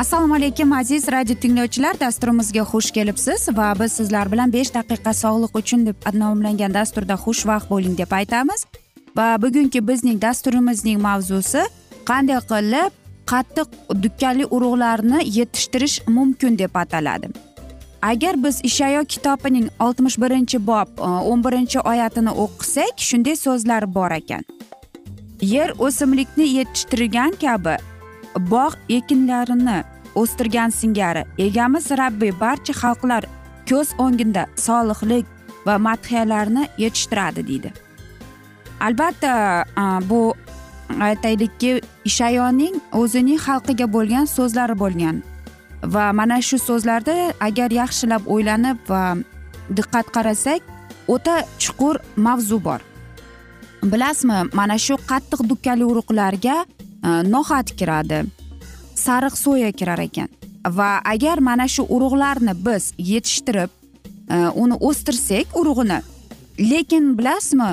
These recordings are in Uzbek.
assalomu alaykum aziz radio tinglovchilar. Dasturimizga xush kelibsiz va biz sizlar bilan besh daqiqa sog'liq uchun deb nomlangan dasturda xushvaqt bo'ling deb aytamiz. Va bugungi bizning dasturimizning mavzusi qanday qilib qattiq dukkanli urug'larni yetishtirish mumkin deb ataladi. Agar biz ishayo kitobining oltmish birinchi bob e, o'n birinchi oyatini o'qisak shunday so'zlar bor ekan. Yer o'simlikni yetishtirgan kabi bog' ekinlarini o'stirgan singari egamiz rabbiy barcha xalqlar ko'z o'ngida solihlik va madhiyalarni yetishtiradi deydi. Albatta bu aytaylikki ishayoning o'zining xalqiga bo'lgan so'zlari bo'lgan va mana shu so'zlarda agar yaxshilab o'ylanib va diqqat qarasak o'ta chuqur mavzu bor. Bilasizmi mana shu qattiq dukkali urug'larga Э, no'xat kiradi sariq soya kirar ekan. Va agar mana shu urug'larni biz yetishtirib e, uni o'stirsak urug'ini lekin bilasizmi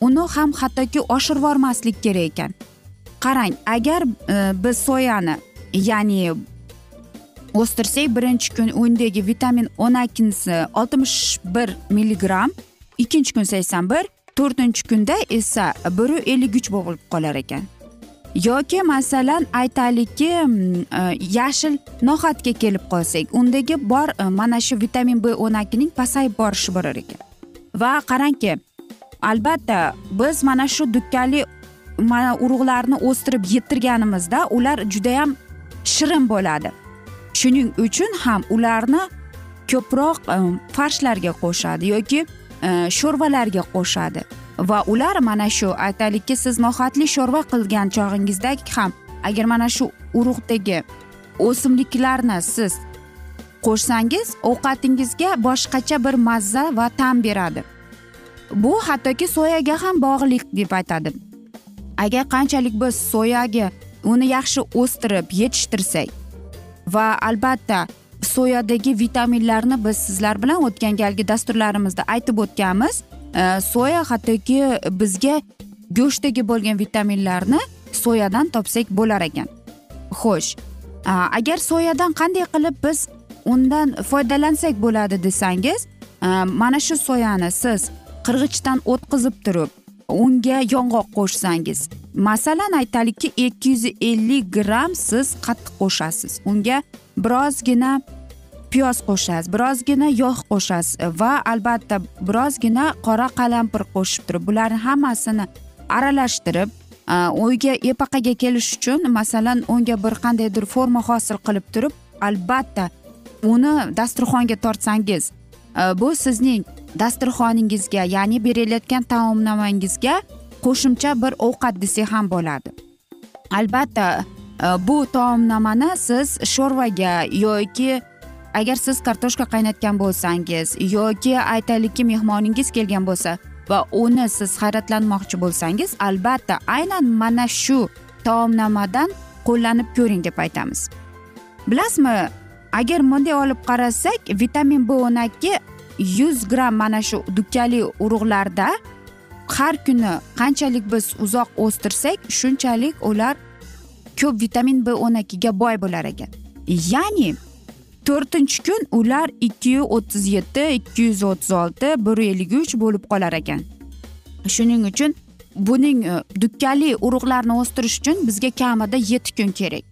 uni ham hattoki oshirib yubormaslik kerak ekan. Qarang agar e, biz soyani ya'ni o'stirsak birinchi kun undagi vitamin o'n ikkinchisi oltmish bir milligramm ikkinchi kun sakson bir to'rtinchi kunda esa bir ellik uch bo'lib qolar ekan. Yoki masalan aytaylikki mm, e, yashil no'xatga kelib qolsak undagi bor e, mana shu vitamin b o'n ikkining pasayib borishi borar ekan. Va qarangki albatta biz mana shu dukkanli mana urug'larni o'stirib yettirganimizda ular judayam shirin bo'ladi. Shuning uchun ham ularni ko'proq e, farshlarga qo'shadi yoki sho'rvalarga qo'shadi. Va ular mana shu aytaylikki siz nohatli sho'rva qilgan chog'ingizda ham agar mana shu urug'dagi o'simliklarni siz qo'shsangiz ovqatingizga boshqacha bir mazza va ta'm beradi. Bu hattoki soyaga ham bog'liq deb aytadi. Agar qanchalik biz soyaga uni yaxshi o'stirib yetishtirsak va albatta soyadagi vitaminlarni biz sizlar bilan o'tgan galgi dasturlarimizda aytib o'tganmiz Э, soya hattoki bizga go'shtdagi bo'lgan vitaminlarni soyadan topsak bo'lar ekan. Xo'sh agar soyadan qanday qilib biz undan foydalansak bo'ladi desangiz mana shu soyani siz qirg'ichdan o'tkazib turib unga yong'oq qo'shsangiz masalan aytaylikki ikki yuz ellik gramm siz qattiq qo'shasiz. Unga birozgina piyoz qo'shasiz birozgina yog' qo'shasiz va albatta birozgina qora qalampir qo'shib turib bularni hammasini aralashtirib uyga epaqaga kelish uchun masalan unga bir qandaydir forma hosil qilib turib albatta uni dasturxonga tortsangiz bu sizning dasturxoningizga ya'ni berilayotgan taomnomangizga qo'shimcha bir ovqat desak ham bo'ladi. Albatta bu taomnomani siz sho'rvaga yoki agar siz kartoshka qaynatgan bo'lsangiz yoki aytaylikki mehmoningiz kelgan bo'lsa va uni siz hayratlanmoqchi bo'lsangiz albatta aynan mana shu taomnomadan qo'llanib ko'ring deb aytamiz. Bilasizmi agar bunday olib qarasak vitamin b o'n ikki yuz gramm mana shu dukkali urug'larda har kuni qanchalik biz uzoq o'stirsak shunchalik ular ko'p vitamin b o'n ikkiga boy bo'lar ekan. Ya'ni to'rtinchi kun ular ikki yuz o'ttiz yetti ikki yuz o'ttiz olti bir ellik uch bo'lib qolar ekan. Shuning uchun buning e, dukkali urug'larni o'stirish uchun bizga kamida yetti kun kerak.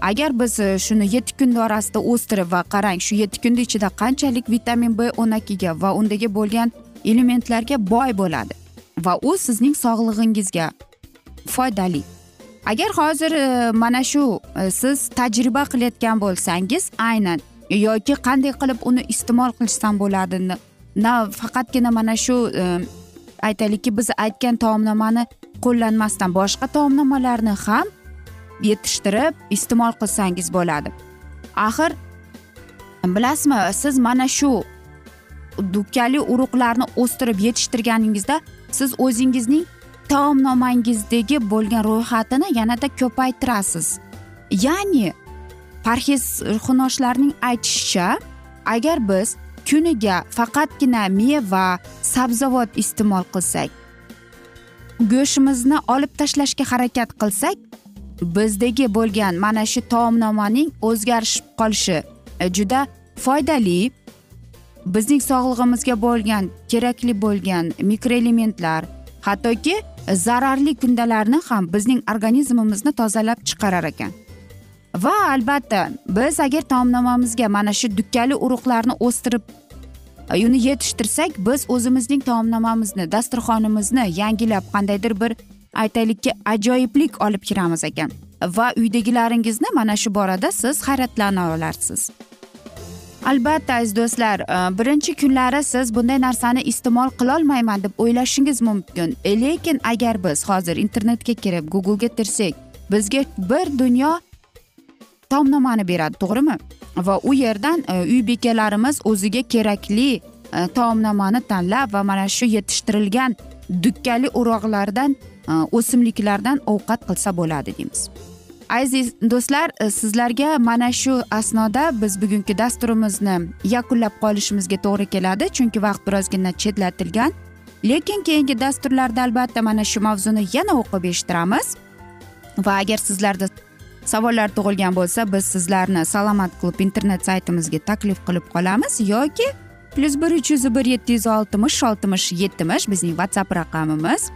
Agar biz e, shuni yetti kun orasida o'stirib va qarang shu yetti kunni ichida qanchalik vitamin b o'n ikkiga va undagi bo'lgan elementlarga boy bo'ladi va u sizning sog'lig'ingizga foydali. Agar hozir e, mana shu e, siz tajriba qilayotgan bo'lsangiz aynan yoki qanday qilib uni iste'mol qilsam bo'ladi na faqatgina mana shu e, aytaylikki biz aytgan taomnomani qo'llanmasdan boshqa taomnomalarni ham yetishtirib iste'mol qilsangiz bo'ladi. Axir bilasizmi siz mana shu dukkali urug'larni o'stirib yetishtirganingizda siz o'zingizning taomnomangizdagi bo'lgan ro'yxatini yanada ko'paytirasiz. Ya'ni parhezxunoshlarning aytishicha agar biz kuniga faqatgina meva sabzavot iste'mol qilsak go'shtimizni olib tashlashga harakat qilsak bizdagi bo'lgan mana shu taomnomaning o'zgarishib qolishi e, juda foydali. Bizning sog'lig'imizga bo'lgan kerakli bo'lgan mikroelementlar hattoki zararli kundalarni ham bizning organizmimizni tozalab chiqarar ekan. Va albatta biz agar taomnomamizga mana shu dukkali urug'larni o'stirib e, uni yetishtirsak biz o'zimizning taomnomamizni dasturxonimizni yangilab qandaydir bir aytaylikki ajoyiblik olib kiramiz ekan. Va uydagilaringizni mana shu borada siz hayratlana olasiz albatta aziz do'stlar e, birinchi kunlari siz bunday narsani iste'mol qilolmayman deb o'ylashingiz mumkin. E, lekin agar biz hozir internetga kirib googlega tirsak bizga bir dunyo taomnomani beradi to'g'rimi? Va u yerdan e, uy bekalarimiz o'ziga kerakli taomnomani tanlab va mana shu yetishtirilgan dukkali urug'lardan o'simliklardan ovqat qilsa bo'ladi deymiz. Aziz do'stlar e, sizlarga mana shu asnoda biz bugungi dasturimizni yakunlab qolishimizga to'g'ri keladi chunki vaqt birozgina chetlatilgan. Lekin keyingi dasturlarda albatta mana shu mavzuni yana o'qib eshittiramiz. Va agar sizlarda savollar tug'ilgan bo'lsa biz sizlarni salomat klub internet saytimizga taklif qilib qolamiz yoki plyus bir uch yuz bir yetti yuz oltmish oltmish yetmish bizning whatsapp raqamimiz.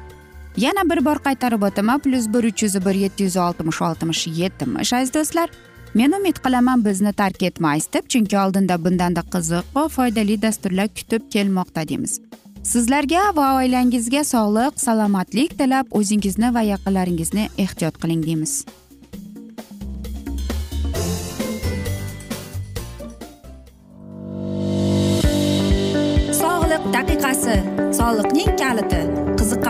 Yana bir bor qaytarib o'taman plyus bir uch yuz bir yetti yuz oltmish oltmish yetmish aziz do'stlar. Men umid qilaman bizni tark etmaysiz deb chunki oldinda bundanda qiziq va foydali dasturlar kutib kelmoqda deymiz. Sizlarga va oilangizga sog'lik salomatlik tilab o'zingizni va yaqinlaringizni ehtiyot qiling deymiz. Sog'liq daqiqasi soliqning kaliti.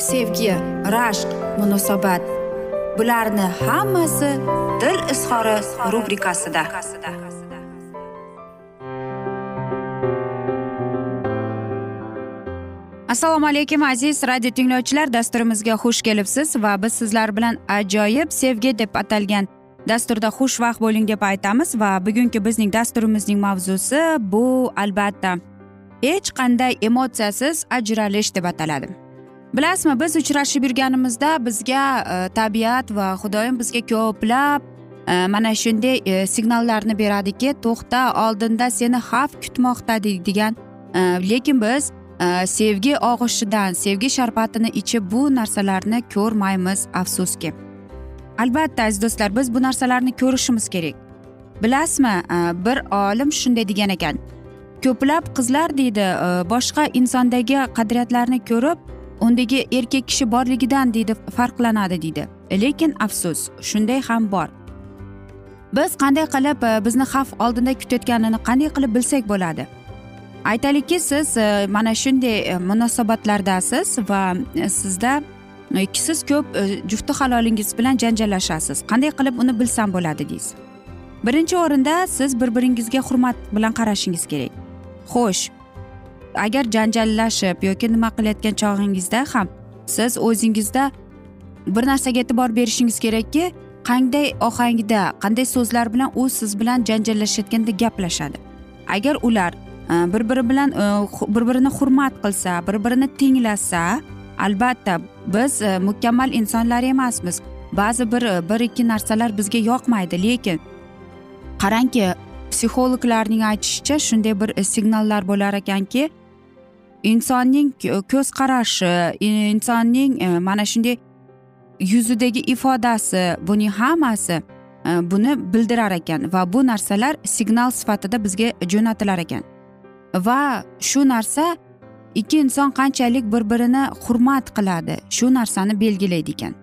sevgi rashq munosabat. Bularni hammasi dil izhori rubrikasida. Assalomu alaykum aziz radio tinglovchilar. Dasturimizga xush kelibsiz va biz sizlar bilan ajoyib sevgi deb atalgan dasturda xushvaqt bo'ling deb aytamiz va bugungi bizning dasturimizning mavzusi bu albatta. Hech qanday emotsiyasiz ajralish deb ataladi. Bilasizmi biz uchrashib yurganimizda bizga e, tabiat va xudoyim bizga ko'plab e, mana shunday e, signallarni beradiki to'xta oldinda seni xavf kutmoqda deydigan lekin biz sevgi og'ishidan sevgi sharbatini ichib bu narsalarni ko'rmaymiz afsuski. Albatta aziz do'stlar biz bu narsalarni ko'rishimiz kerak. Bilasizmi bir olim shunday degan ekan. Ko'plab qizlar deydi boshqa insondagi qadriyatlarni ko'rib undagi erkak kishi borligidan deydi farqlanadi deydi. Lekin afsus shunday ham bor. Biz qanday qilib e, bizni xavf oldinda kutayotganini qanday qilib bilsak bo'ladi? Aytaylikki siz e, mana shunday e, munosabatlardasiz va sizda siz ko'p jufti halolingiz bilan janjallashasiz. Qanday qilib uni bilsam bo'ladi deysiz? Birinchi o'rinda siz bir biringizga hurmat bilan qarashingiz kerak. Xo'sh agar janjallashib yoki nima qilayotgan chog'ingizda ham siz o'zingizda bir narsaga e'tibor berishingiz kerakki qanday ohangda qanday so'zlar bilan u siz bilan janjallashayotganda gaplashadi. Agar ular e, bir biri bilan e, bir birini hurmat qilsa bir birini tinglasa albatta biz e, mukammal insonlar emasmiz. Ba'zi bir bir ikki narsalar bizga yoqmaydi lekin qarangki psixologlarning aytishicha shunday bir signallar bo'lar ekanki insonning ko'z qarashi insonning e, mana shunday yuzidagi ifodasi buning hammasi e, buni bildirar ekan va bu narsalar signal sifatida bizga jo'natilar ekan. Va shu narsa ikki inson qanchalik bir birini hurmat qiladi shu narsani belgilaydi ekan.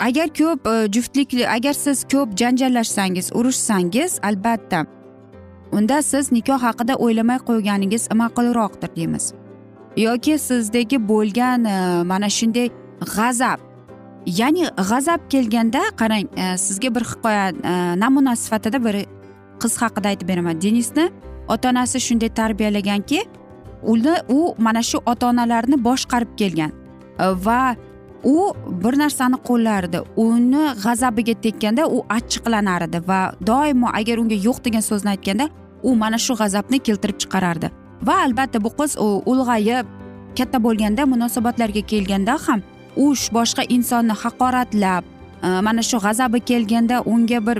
Agar ko'p e, juftlik agar siz ko'p janjallashsangiz urushsangiz albatta unda siz nikoh haqida o'ylamay qo'yganingiz ma'qulroqdir deymiz. Yoki sizdagi bo'lgan e, mana shunday g'azab. Ya'ni g'azab kelganda qarang e, sizga bir hikoya e, namuna sifatida bir qiz haqida aytib beraman. Denisni ota onasi shunday tarbiyalaganki uni u mana shu ota onalarni boshqarib kelgan. Va u bir narsani qo'llardi uni g'azabiga tekkanda u achchiqlanar edi va doimo agar unga yo'q degan so'zni aytganda u mana shu g'azabni keltirib chiqarardi. Va albatta bu qiz ulg'ayib katta bo'lganda munosabatlarga kelganda ham u boshqa insonni haqoratlab e, mana shu g'azabi kelganda unga bir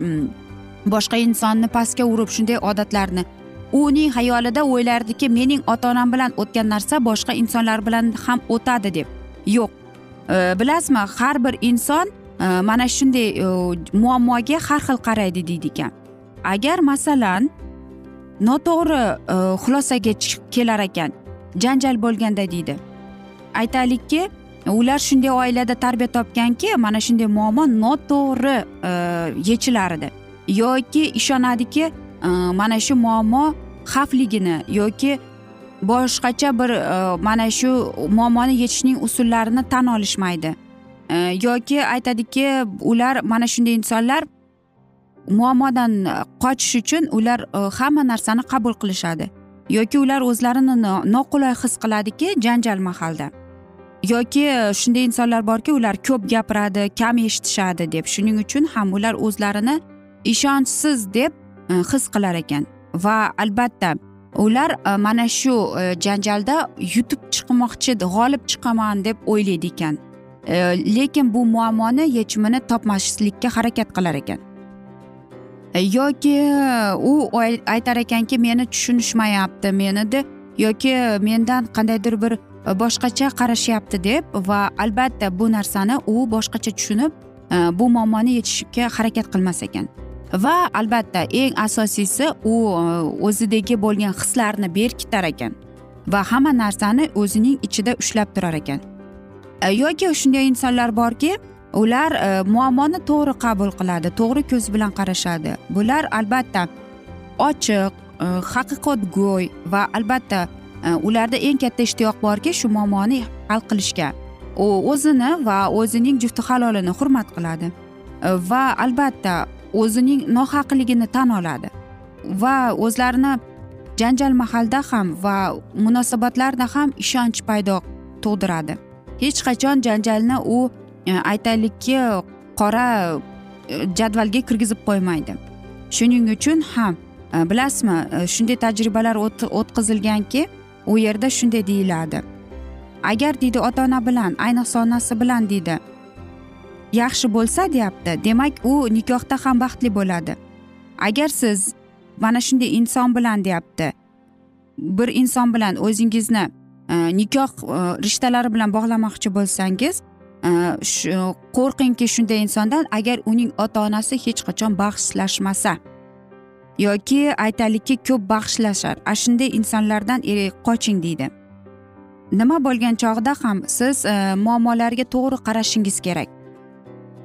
boshqa insonni pastga urib shunday odatlarni uning xayolida o'ylardiki mening ota onam bilan o'tgan narsa boshqa insonlar bilan ham o'tadi deb. Yo'q. E, bilasizmi har bir inson e, mana shunday muammoga har xil qaraydi deydi ekan. Agar masalan noto'g'ri e, xulosaga kelar ekan. Janjal bo'lganda deydi. Aytaylikki ular shunday oilada tarbiya topganki mana shunday muammo noto'g'ri e, yechilar edi yoki ishonadiki e, mana shu muammo xavfligini yoki boshqacha bir e, mana shu muammoni yechishning usullarini tan olishmaydi. Yoki aytadiki ular mana shunday insonlar muammodan e, qochish uchun ular e, hamma narsani qabul qilishadi. Yoki ular o'zlarini noqulay his qiladiki janjal mahalda. Yoki e, shunday insonlar borki ular ko'p gapiradi kam eshitishadi deb. Shuning uchun ham ular o'zlarini ishonchsiz deb his qilar ekan. Va albatta ular mana shu janjalda yutib chiqmoqchi g'olib chiqaman deb o'ylaydi ekan. Lekin bu muammoni yechimini topmaslikka harakat qilar ekan. Yoki u aytar ekanki meni tushunishmayapti menida yoki mendan qandaydir bir e, boshqacha qarashyapti deb va albatta bu narsani u boshqacha tushunib e, bu muammoni yechishga harakat qilmas ekan. Va albatta eng asosiysi u e, o'zidagi bo'lgan hislarni berkitar ekan va hamma narsani o'zining ichida ushlab turar ekan. Yoki shunday insonlar borki ular e, muammoni to'g'ri qabul qiladi to'g'ri ko'z bilan qarashadi. Bular albatta ochiq e, haqiqatgo'y va albatta e, ularda eng katta ishtiyoq borki shu muammoni hal qilishga. U o'zini va o'zining jufti halolini hurmat qiladi va albatta o'zining nohaqligini tan oladi va o'zlarini janjal mahalda ham va munosabatlarda ham ishonch paydo tug'diradi. Hech qachon janjalni u Э, aytaylikki qora e, jadvalga kirgizib qo'ymaydi. Shuning uchun ham e, bilasizmi e, shunday tajribalar o'tkazilganki u yerda shunday deyiladi. Agar deydi ota ona bilan ayniqsa onasi bilan deydi yaxshi bo'lsa deyapti demak u nikohda ham baxtli bo'ladi. Agar siz mana shunday inson bilan deyapti bir inson bilan o'zingizni nikoh rishtalari bilan bog'lamoqchi bo'lsangiz Э, qo'rqingki shunday insondan agar uning ota onasi hech qachon bag'ishlashmasa yoki aytaylikki ko'p bag'ishlashar a shunday insonlardan qoching deydi. Nima bo'lgan chog'da ham siz e, muammolarga to'g'ri qarashingiz kerak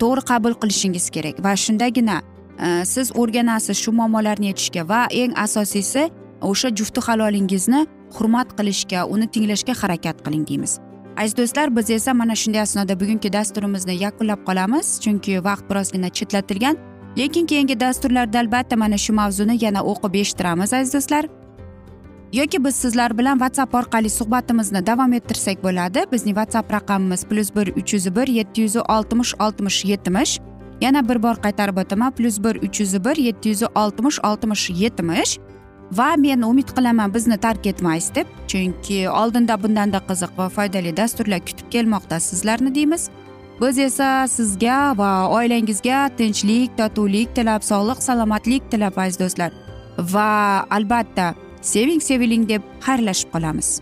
to'g'ri qabul qilishingiz kerak va shundagina e, siz o'rganasiz shu muammolarni yechishga va eng asosiysi o'sha jufti halolingizni hurmat qilishga uni tinglashga harakat qiling deymiz. Aziz do'stlar biz esa mana shunday asnoda bugungi dasturimizni yakunlab qolamiz. Chunki vaqt birozgina chetlatilgan. Lekin keyingi dasturlarda albatta mana shu mavzuni yana o'qib eshittiramiz aziz do'stlar. Yoki biz sizlar bilan whatsapp orqali suhbatimizni davom ettirsak bo'ladi. Bizning whatsapp raqamimiz plyus bir uch yuz bir yetti yuz oltmish oltmish yetmish. Yana bir bor qaytarib o'taman plyus bir uch yuz bir yetti yuz oltmish oltmish yetmish. Va men umid qilaman bizni tark etmaysiz deb. Chunki oldinda bundanda qiziq va foydali dasturlar kutib kelmoqda sizlarni deymiz. Biz esa sizga va oilangizga tinchlik totuvlik tilab sog'lik salomatlik tilab aziz do'stlar. Va albatta seving seviling deb xayrlashib qolamiz.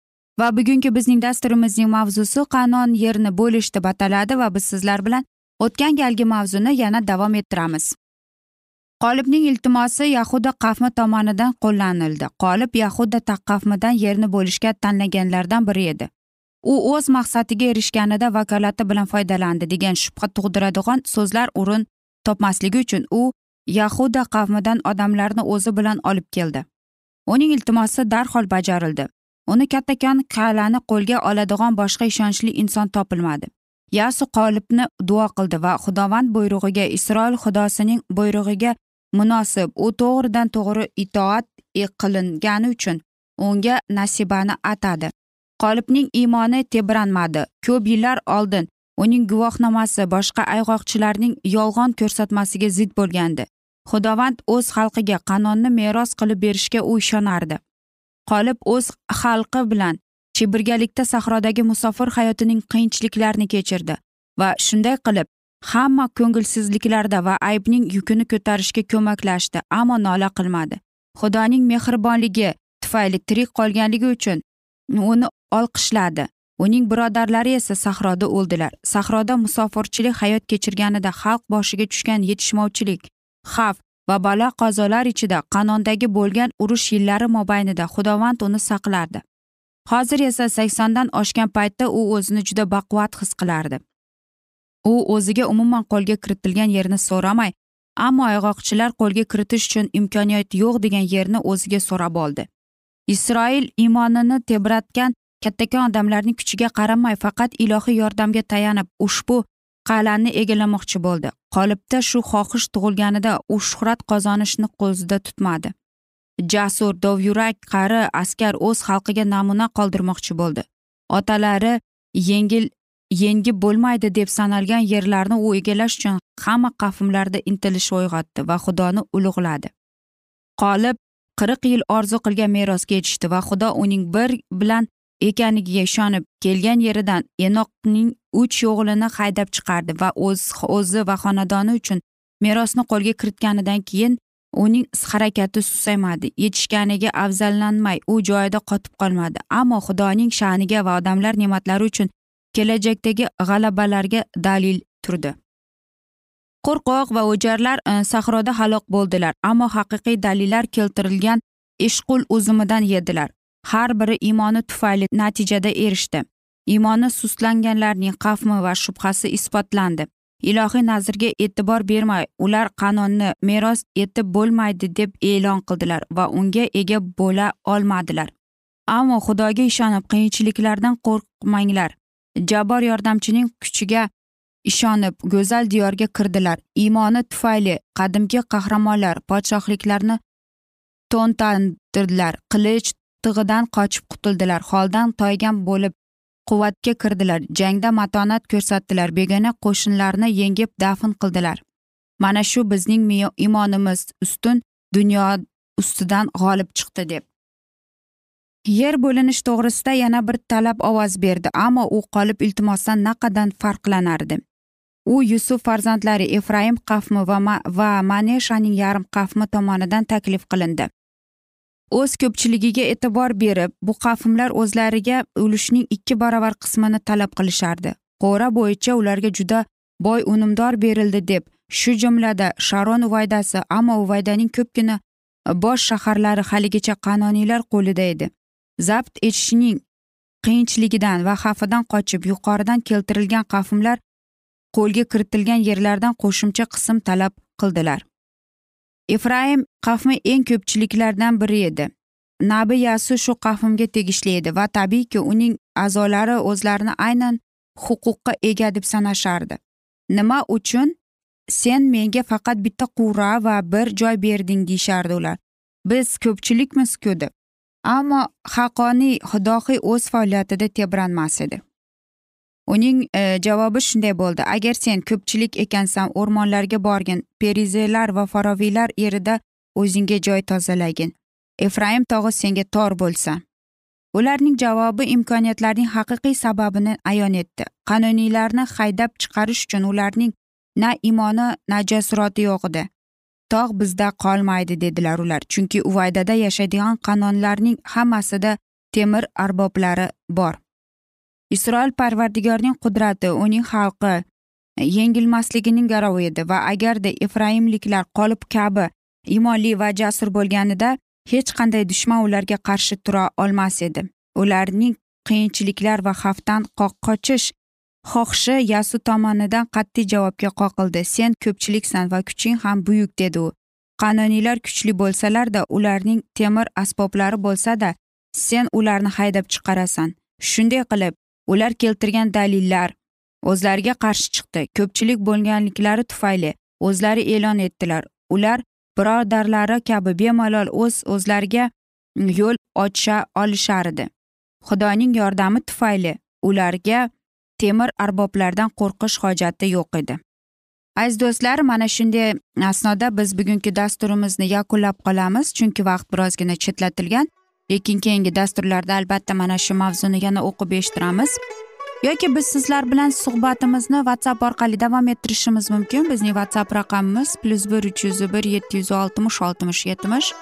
Va bugungi bizning dasturimizning mavzusi qanon yerni bo'lish deb ataladi va biz sizlar bilan o'tgan galgi mavzuni yana davom ettiramiz. Qolibning iltimosi yahuda qavmi tomonidan qo'llanildi. Qolib yahuda qavmidan yerni bo'lishga tanlaganlardan biri edi. U o'z maqsadiga erishganida vakolati bilan foydalandi degan shubha tug'diradigan so'zlar o'rin topmasligi uchun u yahuda qavmidan odamlarni o'zi bilan olib keldi. Uning iltimosi darhol bajarildi. Uni kattakon qal'ani qo'lga oladigan boshqa ishonchli inson topilmadi. Yasu qolibni duo qildi va xudovand buyrug'iga isroil xudosining buyrug'iga munosib u to'g'ridan to'g'ri itoat qilingani uchun unga nasibani atadi. Qolibning iymoni tebranmadi. Ko'p yillar oldin uning guvohnomasi boshqa ayg'oqchilarning yolg'on ko'rsatmasiga zid bo'lgandi. Xudovand o'z xalqiga qanonni meros qilib berishga u ishonardi. Qolib o'z xalqi bilan chi birgalikda sahrodagi musofir hayotining qiyinchiliklarini kechirdi va shunday qilib hamma ko'ngilsizliklarda va aybning yukini ko'tarishga ko'maklashdi ammo nola qilmadi. Xudoning mehribonligi tufayli tirik qolganligi uchun uni olqishladi. Uning birodarlari esa sahroda o'ldilar. Sahroda musofirchilik hayot kechirganida xalq boshiga tushgan yetishmovchilik xavf va balo qazolar ichida qanondagi bo'lgan urush yillari mobaynida xudovand uni saqlardi. Hozir esa saksondan oshgan paytda u o'zini juda baquvvat his qilardi. U o'ziga umuman qo'lga kiritilgan yerni so'ramay ammo ayg'oqchilar qo'lga kiritish uchun imkoniyat yo'q degan yerni o'ziga so'rab oldi. Isroil iymonini tebratgan kattakon odamlarning kuchiga qaramay faqat ilohiy yordamga tayanib ushbu qal'ani egallamoqchi bo'ldi. Qolipda shu xohish tug'ilganida u shuhrat qozonishni ko'zida tutmadi. Jasur dovyurak qari askar o'z xalqiga namuna qoldirmoqchi bo'ldi. Otalari yengil yengib bo'lmaydi deb sanalgan yerlarni u egallash uchun hamma qavmlarda intilish uyg'otdi va xudoni ulug'ladi. Qolib qirq yil orzu qilgan merosga yetishdi va xudo uning bir bilan ekanligiga ishonib kelgan yeridan enoqning uch o'g'lini haydab chiqardi va o'z o'zi va xonadoni uchun merosni qo'lga kiritganidan keyin uning harakati susaymadi. Yetishganiga afzallanmay u joyida qotib qolmadi. Ammo xudoning sha'niga va odamlar ne'matlari uchun kelajakdagi g'alabalarga dalil turdi. Qo'rqoq va o'jarlar e, sahroda halok bo'ldilar ammo haqiqiy dalillar keltirilgan ishqul uzumidan yedilar. Har biri iymoni tufayli natijada erishdi. Iymoni sustlanganlarning qavmi va shubhasi isbotlandi. Ilohiy nazrga e'tibor bermay ular qanonni meros etib bo'lmaydi deb e'lon qildilar va unga ega bo'la olmadilar. Ammo xudoga ishonib qiyinchiliklardan qo'rqmanglar. Jabbor yordamchining kuchiga ishonib go'zal diyorga kirdilar. Iymoni tufayli qadimgi qahramonlar podshohliklarni to'ntantirdilar qilich tig'idan qochib qutuldilar. Holdan toygan bo'lib quvvatga kirdilar. Jangda matonat ko'rsatdilar. Begona qo'shinlarni yengib dafn qildilar. Mana shu bizning iymonimiz ustun dunyo ustidan g'olib chiqdi deb. Yer bo'linish to'g'risida yana bir talab ovoz berdi ammo u qolib iltimosdan naqadar farqlanardi. U yusuf farzandlari efraim qavmi va, Ma va maneshaning yarim qavmi tomonidan taklif qilindi. O'z ko'pchiligiga e'tibor berib bu qavmlar o'zlariga ulushning ikki baravar qismini talab qilishardi. Qo'ra bo'yicha ularga juda boy unumdor berildi deb shu jumlada sharon uvaydasi ammo uvaydaning ko'pgina e, bosh shaharlari haligacha qanoniylar qo'lida edi. Zabt etishning qiyinchiligidan va xavfidan qochib yuqoridan keltirilgan qafimlar qo'lga kiritilgan yerlardan qo'shimcha qism talab qildilar. Efraim qafmi eng ko'pchiliklardan biri edi. Nabi yasu shu qavmga tegishli edi va tabiiyki uning a'zolari o'zlarini aynan huquqqa ega deb sanashardi. Nima uchun? Sen menga faqat bitta qur'a va bir joy berding deyishardi ular. Biz ko'pchilikmizku deb. Ammo haqqoniy xudohiy o'z faoliyatida tebranmas edi. Uning e, javobi shunday bo'ldi. Agar sen ko'pchilik ekansan o'rmonlarga borgin perizelar va faroviylar yerida o'zingga joy tozalagin. Efraim tog'i senga tor bo'lsa. Ularning javobi imkoniyatlarning haqiqiy sababini ayon etdi. Qanuniylarni haydab chiqarish uchun ularning na imoni na jasurati yo'q edi. Tog' bizda qolmaydi dedilar ular. Chunki uvaydada yashaydigan qanonlarning hammasida temir arboblari bor. Isroil parvardigorning qudrati uning xalqi yengilmasligining garovi edi va agarda efraimliklar qolib kabi iymonli va jasur bo'lganida hech qanday dushman ularga qarshi tura olmas edi. Ularning qiyinchiliklar va xavfdan qochish xohishi yasu tomonidan qat'iy javobga qoqildi. Sen ko'pchiliksan va kuching ham buyuk dedi u. Qanoniylar kuchli bo'lsalarda ularning temir asboblari bo'lsada sen ularni haydab chiqarasan. Shunday qilib ular keltirgan dalillar o'zlariga qarshi chiqdi. Ko'pchilik bo'lganliklari tufayli o'zlari e'lon etdilar. Ular birodarlari kabi bemalol o'z o'zlariga yo'l ocha olishardi xudoning yordami tufayli ularga temir arboblardan qo'rqish hojati yo'q edi. Aziz do'stlar mana shunday asnoda biz bugungi dasturimizni yakunlab qolamiz chunki vaqt birozgina chetlatilgan. Lekin keyingi dasturlarda albatta mana shu mavzuni yana o'qib eshittiramiz. Yoki biz sizlar bilan suhbatimizni whatsapp orqali davom ettirishimiz mumkin. Bizning whatsapp raqamimiz plyus bir uch yuz bir yetti yuz oltmish oltmish yetmish.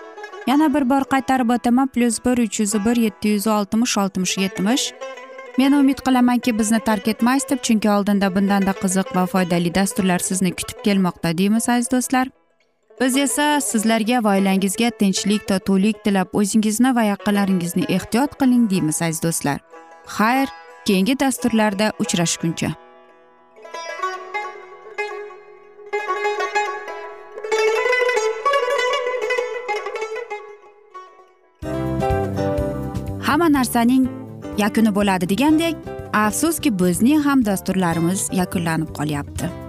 Yana bir bor qaytarib o'taman plyus bir uch yuz bir yetti yuz oltmish oltmish yetmish. Men umid qilamanki bizni tark etmaysiz deb chunki oldinda bundanda qiziq va foydali dasturlar sizni kutib kelmoqda deymiz aziz do'stlar. Biz esa sizlarga va oilangizga tinchlik totuvlik tilab o'zingizni va yaqinlaringizni ehtiyot qiling deymiz aziz do'stlar. Xayr keyingi dasturlarda uchrashguncha hamma narsaning yakuni bo'ladi degandek afsuski bizning ham dasturlarimiz yakunlanib qolyapti.